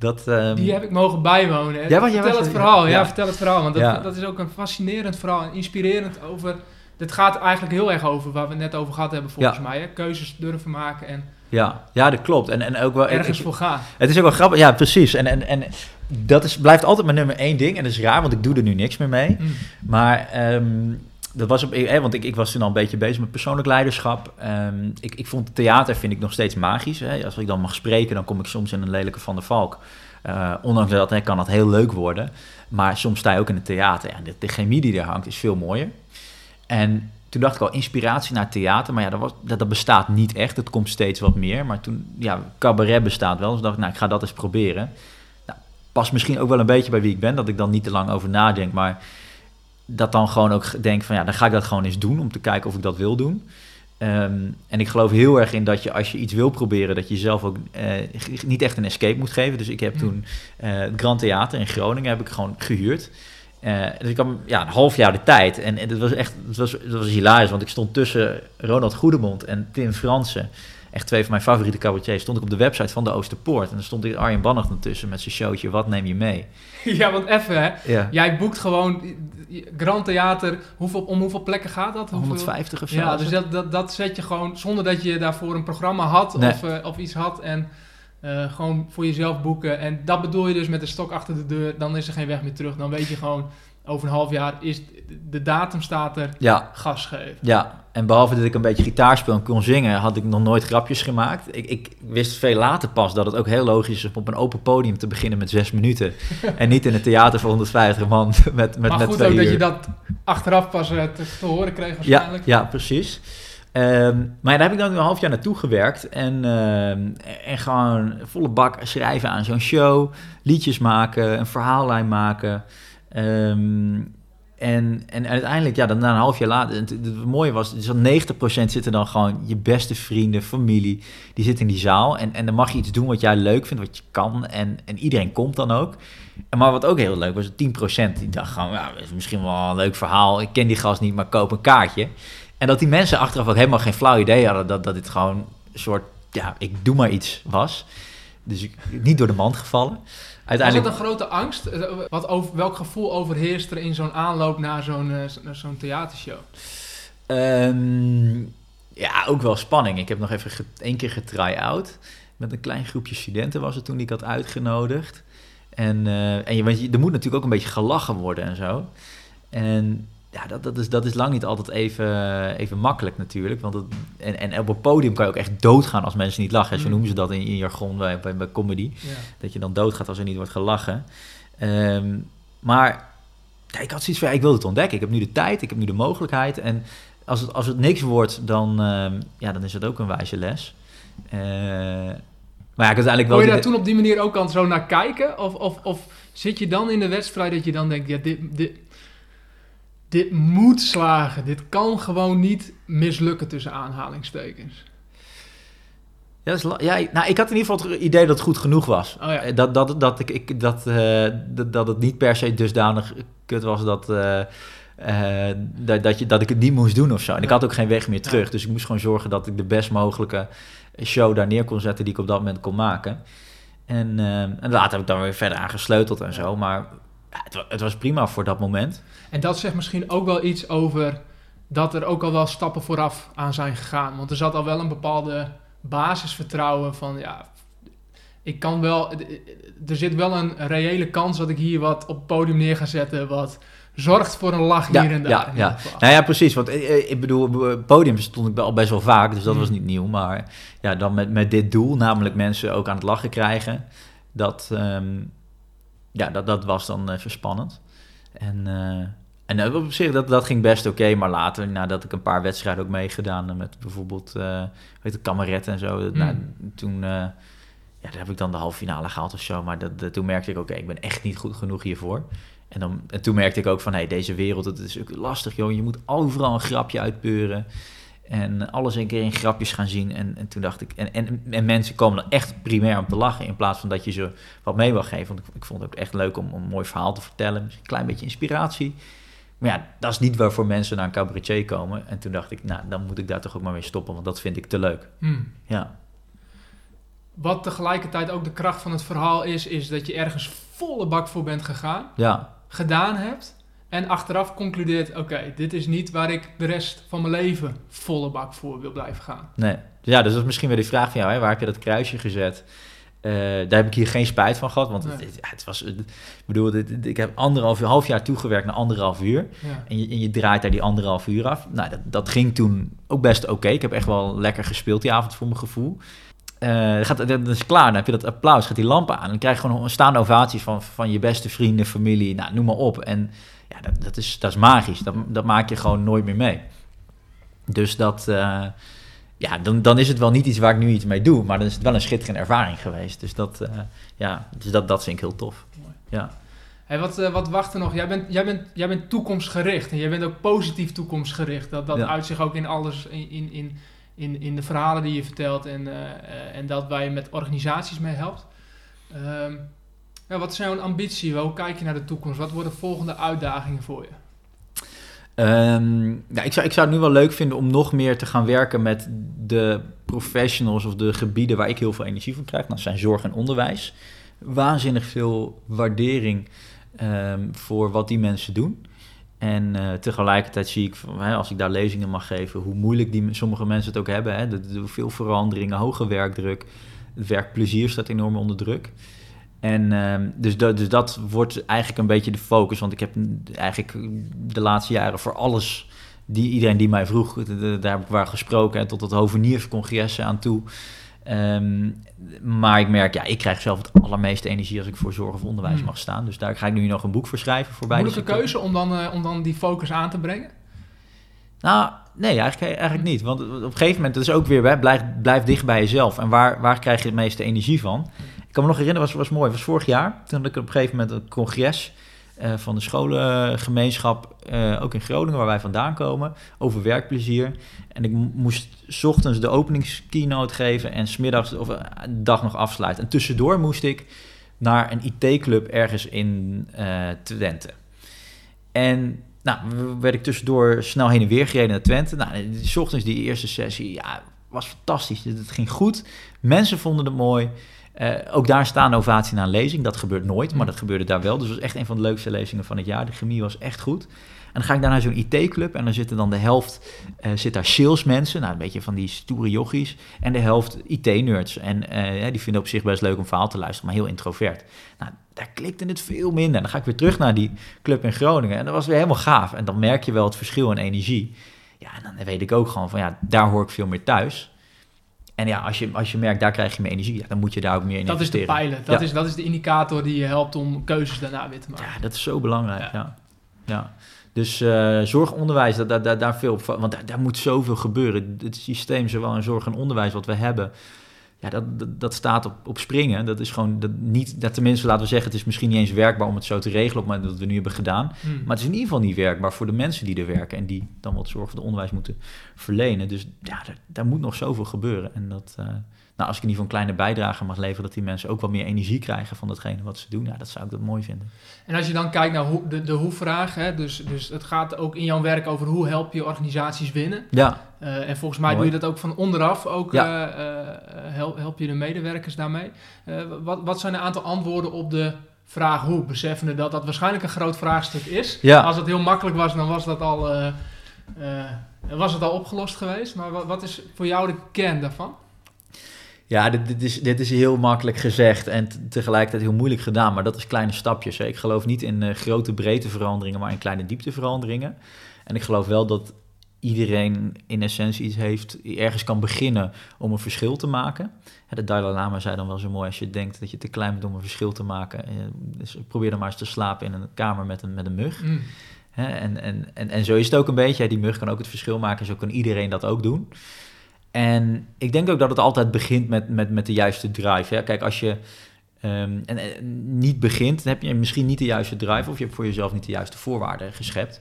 Dat, ehm, Die heb ik mogen bijwonen. Ja, want vertel was- het verhaal. Ja, ja. vertel het verhaal. Want dat, Ja. dat is ook een fascinerend verhaal. En inspirerend over... Dit gaat eigenlijk heel erg over waar we het net over gehad hebben volgens Ja. mij. Hè? Keuzes durven maken en ja, ja, dat klopt. En, en ook wel, ergens ik- voor gaan. Het is ook wel grappig, ja, precies. En, en, en dat is, blijft altijd mijn nummer één ding. En dat is raar, want ik doe er nu niks meer mee. Mm. Maar ehm, dat was op, want ik, ik was toen al een beetje bezig met persoonlijk leiderschap. Ehm, ik, ik vond theater vind ik nog steeds magisch. Hè. Als ik dan mag spreken, dan kom ik soms in een lelijke Van der Valk. Eh, ondanks dat hè, kan dat heel leuk worden. Maar soms sta je ook in het theater. En de, de chemie die er hangt is veel mooier. En toen dacht ik al, inspiratie naar theater. Maar ja, dat, dat bestaat niet echt. Het komt steeds wat meer. Maar toen, ja, cabaret bestaat wel. Dus dacht ik, nou, ik ga dat eens proberen. Nou, past misschien ook wel een beetje bij wie ik ben. Dat ik dan niet te lang over nadenk. Maar dat dan gewoon ook denk van, ja, dan ga ik dat gewoon eens doen. Om te kijken of ik dat wil doen. Ehm, en ik geloof heel erg in dat je als je iets wil proberen, dat je jezelf ook eh, niet echt een escape moet geven. Dus ik heb Mm. toen eh, het Grand Theater in Groningen heb ik gewoon gehuurd. Eh, dus ik had ja, een half jaar de tijd. En, en het was echt het was, het was hilarisch, want ik stond tussen Ronald Goedemond en Tim Fransen. Echt twee van mijn favoriete cabaretiers. Stond ik op de website van de Oosterpoort. En dan stond Arjen Bannach tussen met zijn showtje Wat neem je mee? ja, want even hè. Ja, Jij boekt gewoon Grand Theater. Hoeveel, om hoeveel plekken gaat dat? Hoeveel? 150 of zo. Ja, dus dat, dat, dat zet je gewoon zonder dat je daarvoor een programma had Nee. of, eh, of iets had. En eh, gewoon voor jezelf boeken. En dat bedoel je dus met de stok achter de deur. Dan is er geen weg meer terug. Dan weet je gewoon, over een half jaar is de datum staat er. ja, Gas geven. Ja, en behalve dat ik een beetje gitaar speel en kon zingen, had ik nog nooit grapjes gemaakt. Ik, ik wist veel later pas dat het ook heel logisch is om op een open podium te beginnen met zes minuten. en niet in een theater voor 150 man met, met, maar met goed twee ook dat je dat achteraf pas eh, te, te horen kreeg ja, waarschijnlijk. ja, precies. Ehm, maar daar heb ik dan een half jaar naartoe gewerkt. En, ehm, en gewoon volle bak schrijven aan zo'n show. Liedjes maken, een verhaallijn maken. Ehm, En, en uiteindelijk, ja, dan na een half jaar later, het, het mooie was, dus 90% zitten dan gewoon je beste vrienden, familie, die zitten in die zaal. En, en dan mag je iets doen wat jij leuk vindt, wat je kan. En, en iedereen komt dan ook. En maar wat ook heel leuk was, 10% die dacht gewoon, ja, is misschien wel een leuk verhaal. Ik ken die gast niet, maar koop een kaartje. En dat die mensen achteraf ook helemaal geen flauw idee hadden dat, dat dit gewoon een soort, ja, ik doe maar iets was. Dus ik, niet door de mand gevallen. Uiteindelijk... Was dat een grote angst? Eh, wat over, welk gevoel overheerst er in zo'n aanloop naar zo'n uh, zo'n theatershow? Um, ja, ook wel spanning. Ik heb nog even één keer getry-out. Met een klein groepje studenten was het toen die ik had uitgenodigd. En, uh, en je, want je, er moet natuurlijk ook een beetje gelachen worden en zo. En ja, dat, dat, is, dat is lang niet altijd even, even makkelijk natuurlijk. Want en, en op een podium kan je ook echt doodgaan als mensen niet lachen. Zo mm. noemen ze dat in, in jargon bij, bij, bij comedy. Dat je dan doodgaat als er niet wordt gelachen. Um, maar ja, ik had zoiets van, ja, ik wil het ontdekken. Ik heb nu de tijd, ik heb nu de mogelijkheid. En als het, als het niks wordt, dan, um, ja, dan is het ook een wijze les. Uh, maar ja, ik uiteindelijk wel... Wil je daar toen op die manier ook aan zo naar kijken? Of, of, of zit je dan in de wedstrijd dat je dan denkt, ja, dit... dit dit moet slagen. Dit kan gewoon niet mislukken tussen aanhalingstekens. Ja, ja, nou, ik had in ieder geval het idee dat het goed genoeg was. Oh ja. dat, dat, dat, ik, ik, dat, uh, dat, dat het niet per se dusdanig kut was dat, uh, uh, dat, dat, je, dat ik het niet moest doen of zo. En ik had ook geen weg meer terug. Dus ik moest gewoon zorgen dat ik de best mogelijke show daar neer kon zetten die ik op dat moment kon maken. En, en later heb ik dan weer verder aan gesleuteld en zo. Maar het, het, was prima voor dat moment. En dat zegt misschien ook wel iets over dat er ook al wel stappen vooraf aan zijn gegaan. Want er zat al wel een bepaalde basisvertrouwen van ja, ik kan wel, er zit wel een reële kans dat ik hier wat op het podium neer ga zetten wat zorgt voor een lach hier en daar. Ja, ja. Nou ja, precies. Want eh, eh, ik bedoel, podium stond ik al best wel vaak, dus dat was mm. niet nieuw. Maar ja, dan met, met dit doel, namelijk mensen ook aan het lachen krijgen, dat, um, ja, dat, dat was dan even spannend. En, uh, en op zich, dat, dat ging best oké. maar later, nadat ik een paar wedstrijden ook meegedaan met bijvoorbeeld, uh, weet het, Kameret en zo. Mm. Nou, toen, uh, ja, daar heb ik dan de halve finale gehaald of zo. Maar dat, toen merkte ik, oké, ik ben echt niet goed genoeg hiervoor. En, dan, en toen merkte ik ook van, hé, hey, deze wereld, het is ook lastig, joh. Je moet overal een grapje uitpeuren. En alles een keer in grapjes gaan zien. En, en toen dacht ik, en, en, en, mensen komen dan echt primair om te lachen. In plaats van dat je ze wat mee wil geven. Want ik, ik vond het ook echt leuk om, om, een mooi verhaal te vertellen. een klein beetje inspiratie. Maar ja, dat is niet waarvoor mensen naar een cabaretier komen. En toen dacht ik, nou, dan moet ik daar toch ook maar mee stoppen. Want dat vind ik te leuk. Hmm. Ja. Wat tegelijkertijd ook de kracht van het verhaal is, is dat je ergens volle bak voor bent gegaan. Ja. Gedaan hebt. En achteraf concludeert, oké, dit is niet waar ik de rest van mijn leven volle bak voor wil blijven gaan. Nee, ja, dus dat is misschien weer de vraag van jou, hè? waar heb je dat kruisje gezet? Uh, daar heb ik hier geen spijt van gehad, want het, het, was, ik bedoel, ik heb anderhalf half jaar toegewerkt naar anderhalf uur. En, je, en, je, draait daar die anderhalf uur af. Nou, dat, dat ging toen ook best oké. Ik heb echt wel lekker gespeeld die avond voor mijn gevoel. Uh, gaat, dat is klaar, dan heb je dat applaus, gaat die lampen aan. Dan krijg je gewoon een staande ovatie van, van je beste vrienden, familie, nou, noem maar op. En ja, dat, dat, is, dat is magisch. Dat, dat maak je gewoon nooit meer mee. Dus dat, uh, ja, dan, dan is het wel niet iets waar ik nu iets mee doe, maar dan is het wel een schitterende ervaring geweest. Dus dat, uh, ja, dus dat, dat vind ik heel tof. Mooi. Ja. Hey, wat, uh, wat wacht er nog? Jij bent, jij, bent, jij bent toekomstgericht en jij bent ook positief toekomstgericht. Dat, dat ja. uit zich ook in alles, in, in, in, in de verhalen die je vertelt en, en dat waar je met organisaties mee helpt. Um, ja, wat is jouw ambitie? Hoe kijk je naar de toekomst? Wat worden de volgende uitdagingen voor je? Um, ja, ik, zou, ik zou het nu wel leuk vinden om nog meer te gaan werken met de professionals of de gebieden waar ik heel veel energie van krijg. Dat zijn zorg en onderwijs. Waanzinnig veel waardering um, voor wat die mensen doen. En uh, tegelijkertijd zie ik, als ik daar lezingen mag geven, hoe moeilijk die, sommige mensen het ook hebben. Hè. De, veel veranderingen, hoge werkdruk. Het werkplezier staat enorm onder druk. En uh, dus, dat, dus dat wordt eigenlijk een beetje de focus. Want ik heb eigenlijk de laatste jaren voor alles, die, iedereen die mij vroeg, daar heb ik waar gesproken, en tot het hovenierscongressen aan toe. Um, maar ik merk, ja, ik krijg zelf het allermeeste energie als ik voor zorg of onderwijs hmm. mag staan. Dus daar ga ik nu nog een boek voor schrijven. Voor Moeilijke keuze om dan, uh, om dan die focus aan te brengen? Nou, nee, eigenlijk, eigenlijk niet. Want op een gegeven moment, dat is ook weer, blijf, blijf dicht bij jezelf. En waar, waar krijg je het meeste energie van? Ik kan me nog herinneren, was, was mooi, was vorig jaar. Toen had ik op een gegeven moment een congres eh, van de scholengemeenschap, eh, ook in Groningen, waar wij vandaan komen, over werkplezier. En ik mo- moest 's ochtends de openingskeynote geven en smiddags of eh, de dag nog afsluiten. En tussendoor moest ik naar een IT-club ergens in Twente. En nou, werd ik tussendoor snel heen en weer gereden naar Twente. Nou, 's ochtends die eerste sessie, ja, was fantastisch. Het ging goed. Mensen vonden het mooi. Eh, ook daar staan ovatie na een lezing. Dat gebeurt nooit, maar dat gebeurde daar wel. Dus het was echt een van de leukste lezingen van het jaar. De chemie was echt goed. En dan ga ik daar naar zo'n IT-club en dan zitten dan de helft eh, zit daar salesmensen, nou een beetje van die stoere jochies, en de helft IT-nerds. En eh, die vinden op zich best leuk om verhaal te luisteren, maar heel introvert. Nou, daar klikte het veel minder. En dan ga ik weer terug naar die club in Groningen en dat was weer helemaal gaaf. En dan merk je wel het verschil in energie. Ja, en dan weet ik ook gewoon van ja, daar hoor ik veel meer thuis. En ja, als je, als je merkt, daar krijg je meer energie, ja, dan moet je daar ook meer in Dat is de investeren. pijler. Dat, Ja. is, dat is de indicator die je helpt om keuzes daarna weer te maken. Ja, dat is zo belangrijk. Ja. Ja. Dus eh, zorgonderwijs, dat, dat, dat- daar veel op, want daar, daar moet zoveel gebeuren. Het systeem, zowel in zorg en onderwijs, wat we hebben, ja, dat, dat, dat staat op, op springen. Dat is gewoon dat niet, dat tenminste, laten we zeggen, het is misschien niet eens werkbaar om het zo te regelen op het moment dat we nu hebben gedaan. Hmm. Maar het is in ieder geval niet werkbaar voor de mensen die er werken en die dan wat zorg voor het onderwijs moeten verlenen. Dus ja, daar, daar moet nog zoveel gebeuren. En dat, eh, nou, als ik in ieder geval een kleine bijdrage mag leveren, dat die mensen ook wat meer energie krijgen van datgene wat ze doen, ja, dat zou ik dat mooi vinden. En als je dan kijkt naar hoe, de, de hoe-vraag, hè, dus, dus het gaat ook in jouw werk over hoe help je organisaties winnen. Ja, Eh, en volgens mij Mooi. doe je dat ook van onderaf, ook Ja. eh, eh, help, help je de medewerkers daarmee. Wat, wat zijn een aantal antwoorden op de vraag hoe? Beseffende dat dat waarschijnlijk een groot vraagstuk is. Ja. Als het heel makkelijk was, dan was dat al, was het al opgelost geweest. Maar wat, wat is voor jou de kern daarvan? Ja, dit, dit, is, dit is heel makkelijk gezegd en tegelijkertijd heel moeilijk gedaan. Maar dat is kleine stapjes. Hè. Ik geloof niet in eh, grote breedteveranderingen, maar in kleine diepteveranderingen. En ik geloof wel dat iedereen in essentie iets heeft, ergens kan beginnen om een verschil te maken. De Dalai Lama zei dan wel zo mooi, als je denkt dat je te klein bent om een verschil te maken, eh, dus probeer dan maar eens te slapen in een kamer met een, met een mug. Mm. Hè, en, en, en, en zo is het ook een beetje. Die mug kan ook het verschil maken. Zo kan iedereen dat ook doen. En ik denk ook dat het altijd begint met, met, met de juiste drive. Hè. Kijk, als je ehm, en, niet begint, dan heb je misschien niet de juiste drive... of je hebt voor jezelf niet de juiste voorwaarden geschept.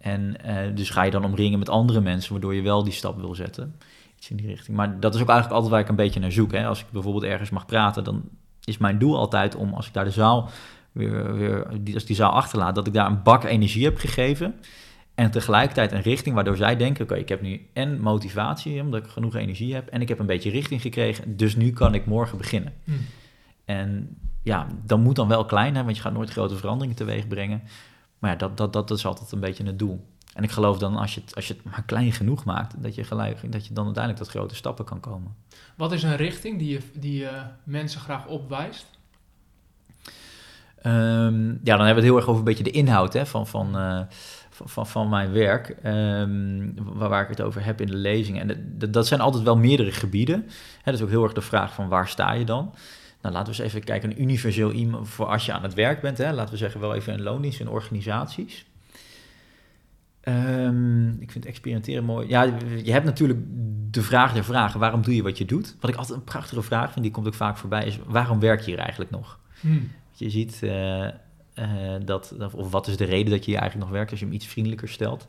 En eh, dus ga je dan omringen met andere mensen... waardoor je wel die stap wil zetten. Iets in die richting. Maar dat is ook eigenlijk altijd waar ik een beetje naar zoek. Hè. Als ik bijvoorbeeld ergens mag praten... dan is mijn doel altijd om, als ik daar de zaal weer, als die zaal achterlaat, dat ik daar een bak energie heb gegeven. En tegelijkertijd een richting waardoor zij denken: oké, ik heb nu en motivatie, omdat ik genoeg energie heb. En ik heb een beetje richting gekregen. Dus nu kan ik morgen beginnen. Mm. En ja, dan moet dan wel klein, hè, want je gaat nooit grote veranderingen teweeg brengen. Maar ja, dat, dat, dat is altijd een beetje het doel. En ik geloof dan als je het, als je het maar klein genoeg maakt, dat je, gelijk, dat je dan uiteindelijk tot grote stappen kan komen. Wat is een richting die je, die je mensen graag opwijst? Ehm, ja, dan hebben we het heel erg over een beetje de inhoud hè, van, van, eh, van, van, mijn werk, ehm, waar, waar ik het over heb in de lezing. En dat- dat, zijn altijd wel meerdere gebieden. Hè, dat is ook heel erg de vraag van waar sta je dan? Nou, laten we eens even kijken, een universeel iemand voor als je aan het werk bent. Hè, laten we zeggen wel even in loondienst in organisaties. Ehm, ik vind experimenteren mooi. Ja, je hebt natuurlijk de vraag der vragen. Waarom doe je wat je doet? Wat ik altijd een prachtige vraag vind, die komt ook vaak voorbij, is waarom werk je hier eigenlijk nog? Hmm. Je ziet uh, uh, dat, of wat is de reden dat je hier eigenlijk nog werkt als je hem iets vriendelijker stelt.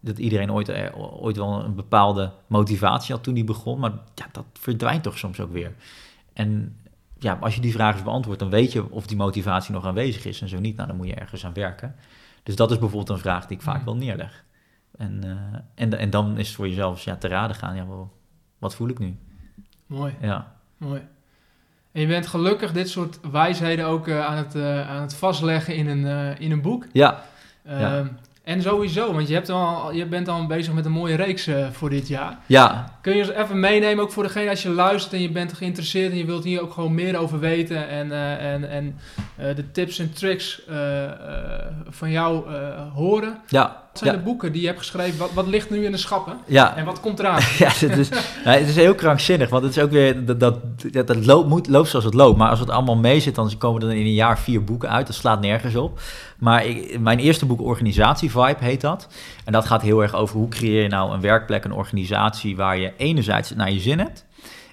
Dat iedereen ooit, uh, ooit wel een bepaalde motivatie had toen hij begon, maar ja, dat verdwijnt toch soms ook weer. En ja, als je die vraag eens beantwoordt, dan weet je of die motivatie nog aanwezig is en zo niet, nou dan moet je ergens aan werken. Dus dat is bijvoorbeeld een vraag die ik vaak wel neerleg. En, uh, en, en dan is het voor jezelf ja, te raden gaan, ja, wel, wat voel ik nu? Mooi. Ja. Mooi. En je bent gelukkig dit soort wijsheden ook uh, aan, het, uh, aan het vastleggen in een, uh, in een boek. Ja. Uh, ja. En sowieso, want je, hebt al, je bent al bezig met een mooie reeks eh, voor dit jaar. Ja. Kun je eens even meenemen, ook voor degene als je luistert en je bent geïnteresseerd en je wilt hier ook gewoon meer over weten en, uh, en, en uh, de tips en tricks van jou horen. Ja. Zijn de boeken die je hebt geschreven? Wat, wat ligt nu in de schappen? Ja. En wat komt eraan? ja, het is, het is heel krankzinnig, want het is ook weer, dat, dat, dat, dat loopt, moet, loopt zoals het loopt. Maar als het allemaal mee zit, dan komen er in een jaar vier boeken uit. Dat slaat nergens op. Maar ik, mijn eerste boek, Organisatie Vibe, heet dat. En dat gaat heel erg over hoe creëer je nou een werkplek, een organisatie waar je enerzijds naar je zin hebt.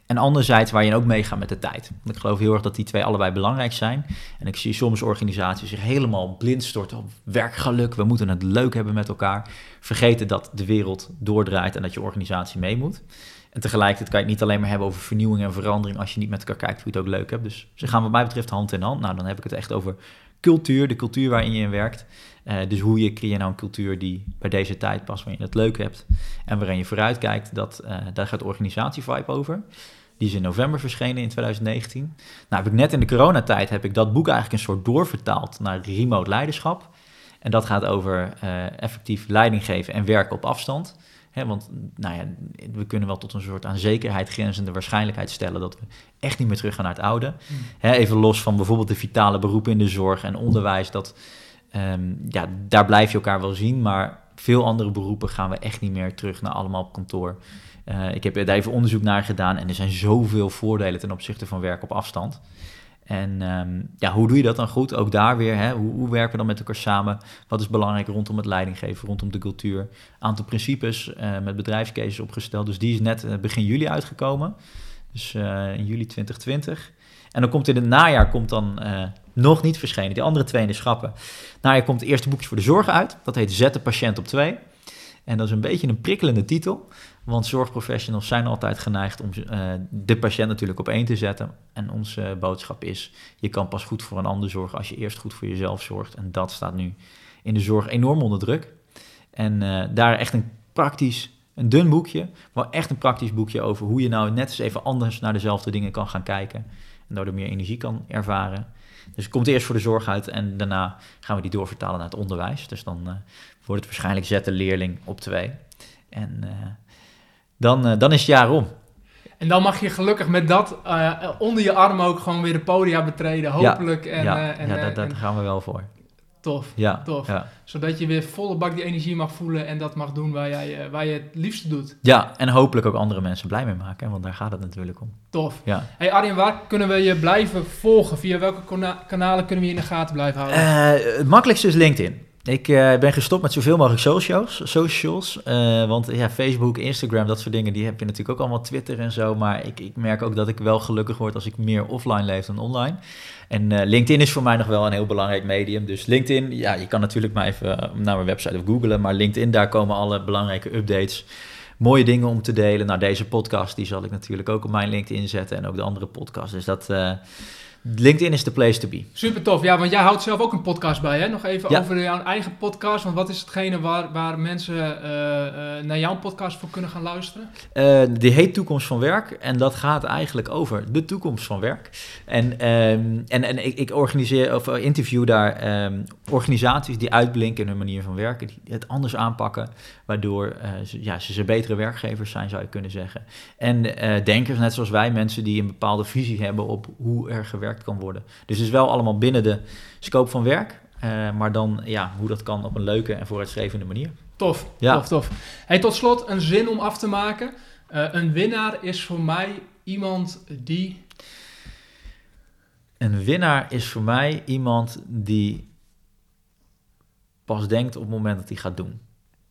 En anderzijds waar je ook meegaat met de tijd. Want ik geloof heel erg dat die twee allebei belangrijk zijn. En ik zie soms organisaties zich helemaal blind storten op werkgeluk. We moeten het leuk hebben met elkaar. Vergeten dat de wereld doordraait en dat je organisatie mee moet. En tegelijkertijd kan je het niet alleen maar hebben over vernieuwing en verandering als je niet met elkaar kijkt hoe je het ook leuk hebt. Dus ze gaan wat mij betreft hand in hand. Nou, dan heb ik het echt over cultuur, de cultuur waarin je in werkt. Uh, dus hoe je creëert nou een cultuur die bij deze tijd past, waarin je het leuk hebt en waarin je vooruit kijkt, dat, uh, daar gaat organisatievibe over. Die is in november verschenen in 2019. Nou, heb ik net in de coronatijd heb ik dat boek eigenlijk een soort doorvertaald naar remote leiderschap. En dat gaat over uh, effectief leiding geven en werken op afstand. He, want nou ja, we kunnen wel tot een soort aan zekerheid grenzende waarschijnlijkheid stellen dat we echt niet meer terug gaan naar het oude. Mm. He, even los van bijvoorbeeld de vitale beroepen in de zorg en onderwijs. Dat, um, ja, daar blijf je elkaar wel zien, maar veel andere beroepen gaan we echt niet meer terug naar allemaal op kantoor. Uh, ik heb daar even onderzoek naar gedaan en er zijn zoveel voordelen ten opzichte van werk op afstand. En um, ja, hoe doe je dat dan goed? Ook daar weer, hè? Hoe, hoe, werken we dan met elkaar samen? Wat is belangrijk rondom het leidinggeven, rondom de cultuur? Aantal principes uh, met bedrijfscases opgesteld. Dus die is net uh, begin juli uitgekomen. Dus in juli 2020. En dan komt in het najaar komt dan nog niet verschenen. Die andere twee in de schappen. Najaar komt het eerste boekje voor de zorg uit. Dat heet Zet de patiënt op twee. En dat is een beetje een prikkelende titel. Want zorgprofessionals zijn altijd geneigd om uh, de patiënt natuurlijk op één te zetten. En onze boodschap is: je kan pas goed voor een ander zorgen als je eerst goed voor jezelf zorgt. En dat staat nu in de zorg enorm onder druk. En uh, daar echt een praktisch, een dun boekje, maar echt een praktisch boekje over hoe je nou net eens even anders naar dezelfde dingen kan gaan kijken. En daardoor meer energie kan ervaren. Dus het komt eerst voor de zorg uit en daarna gaan we die doorvertalen naar het onderwijs. Dus dan uh, wordt het waarschijnlijk zetten leerling op twee. En dan, uh, dan is het jaar om. En dan mag je gelukkig met dat onder je arm ook gewoon weer de podia betreden, hopelijk. Ja, en, ja, en, ja daar en, gaan we wel voor. Tof, ja, tof. Ja. Zodat je weer volle bak die energie mag voelen en dat mag doen waar, jij, waar je het liefste doet. Ja, en hopelijk ook andere mensen blij mee maken, want daar gaat het natuurlijk om. Tof. Ja. Hey Arjen, waar kunnen we je blijven volgen? Via welke kanalen kunnen we je in de gaten blijven houden? Uh, het makkelijkste is LinkedIn. Ik uh, ben gestopt met zoveel mogelijk socials, socials uh, want ja, Facebook, Instagram, dat soort dingen, die heb je natuurlijk ook allemaal, Twitter en zo. Maar ik, ik merk ook dat ik wel gelukkig word als ik meer offline leef dan online. En uh, LinkedIn is voor mij nog wel een heel belangrijk medium. Dus LinkedIn, ja, je kan natuurlijk maar even naar mijn website of googlen, maar LinkedIn, daar komen alle belangrijke updates. Mooie dingen om te delen. Nou, deze podcast, die zal ik natuurlijk ook op mijn LinkedIn zetten en ook de andere podcasts. Dus dat... LinkedIn is de place to be. Super tof. Ja, want jij houdt zelf ook een podcast bij, hè? Nog even ja. over jouw eigen podcast. Want wat is hetgene waar, waar mensen uh, uh, naar jouw podcast voor kunnen gaan luisteren? Uh, die heet Toekomst van Werk. En dat gaat eigenlijk over de toekomst van werk. En, um, en, en ik, ik, organiseer of interview daar um, organisaties die uitblinken in hun manier van werken. Die het anders aanpakken. Waardoor ze, ja, ze, ze betere werkgevers zijn, zou je kunnen zeggen. En denkers, net zoals wij, mensen die een bepaalde visie hebben op hoe er gewerkt kan worden. Dus het is wel allemaal binnen de scope van werk, uh, maar dan ja, hoe dat kan op een leuke en vooruitstrevende manier. Tof, ja. tof, tof. Hey, tot slot een zin om af te maken. Uh, een winnaar is voor mij iemand die... Een winnaar is voor mij iemand die pas denkt op het moment dat hij gaat doen.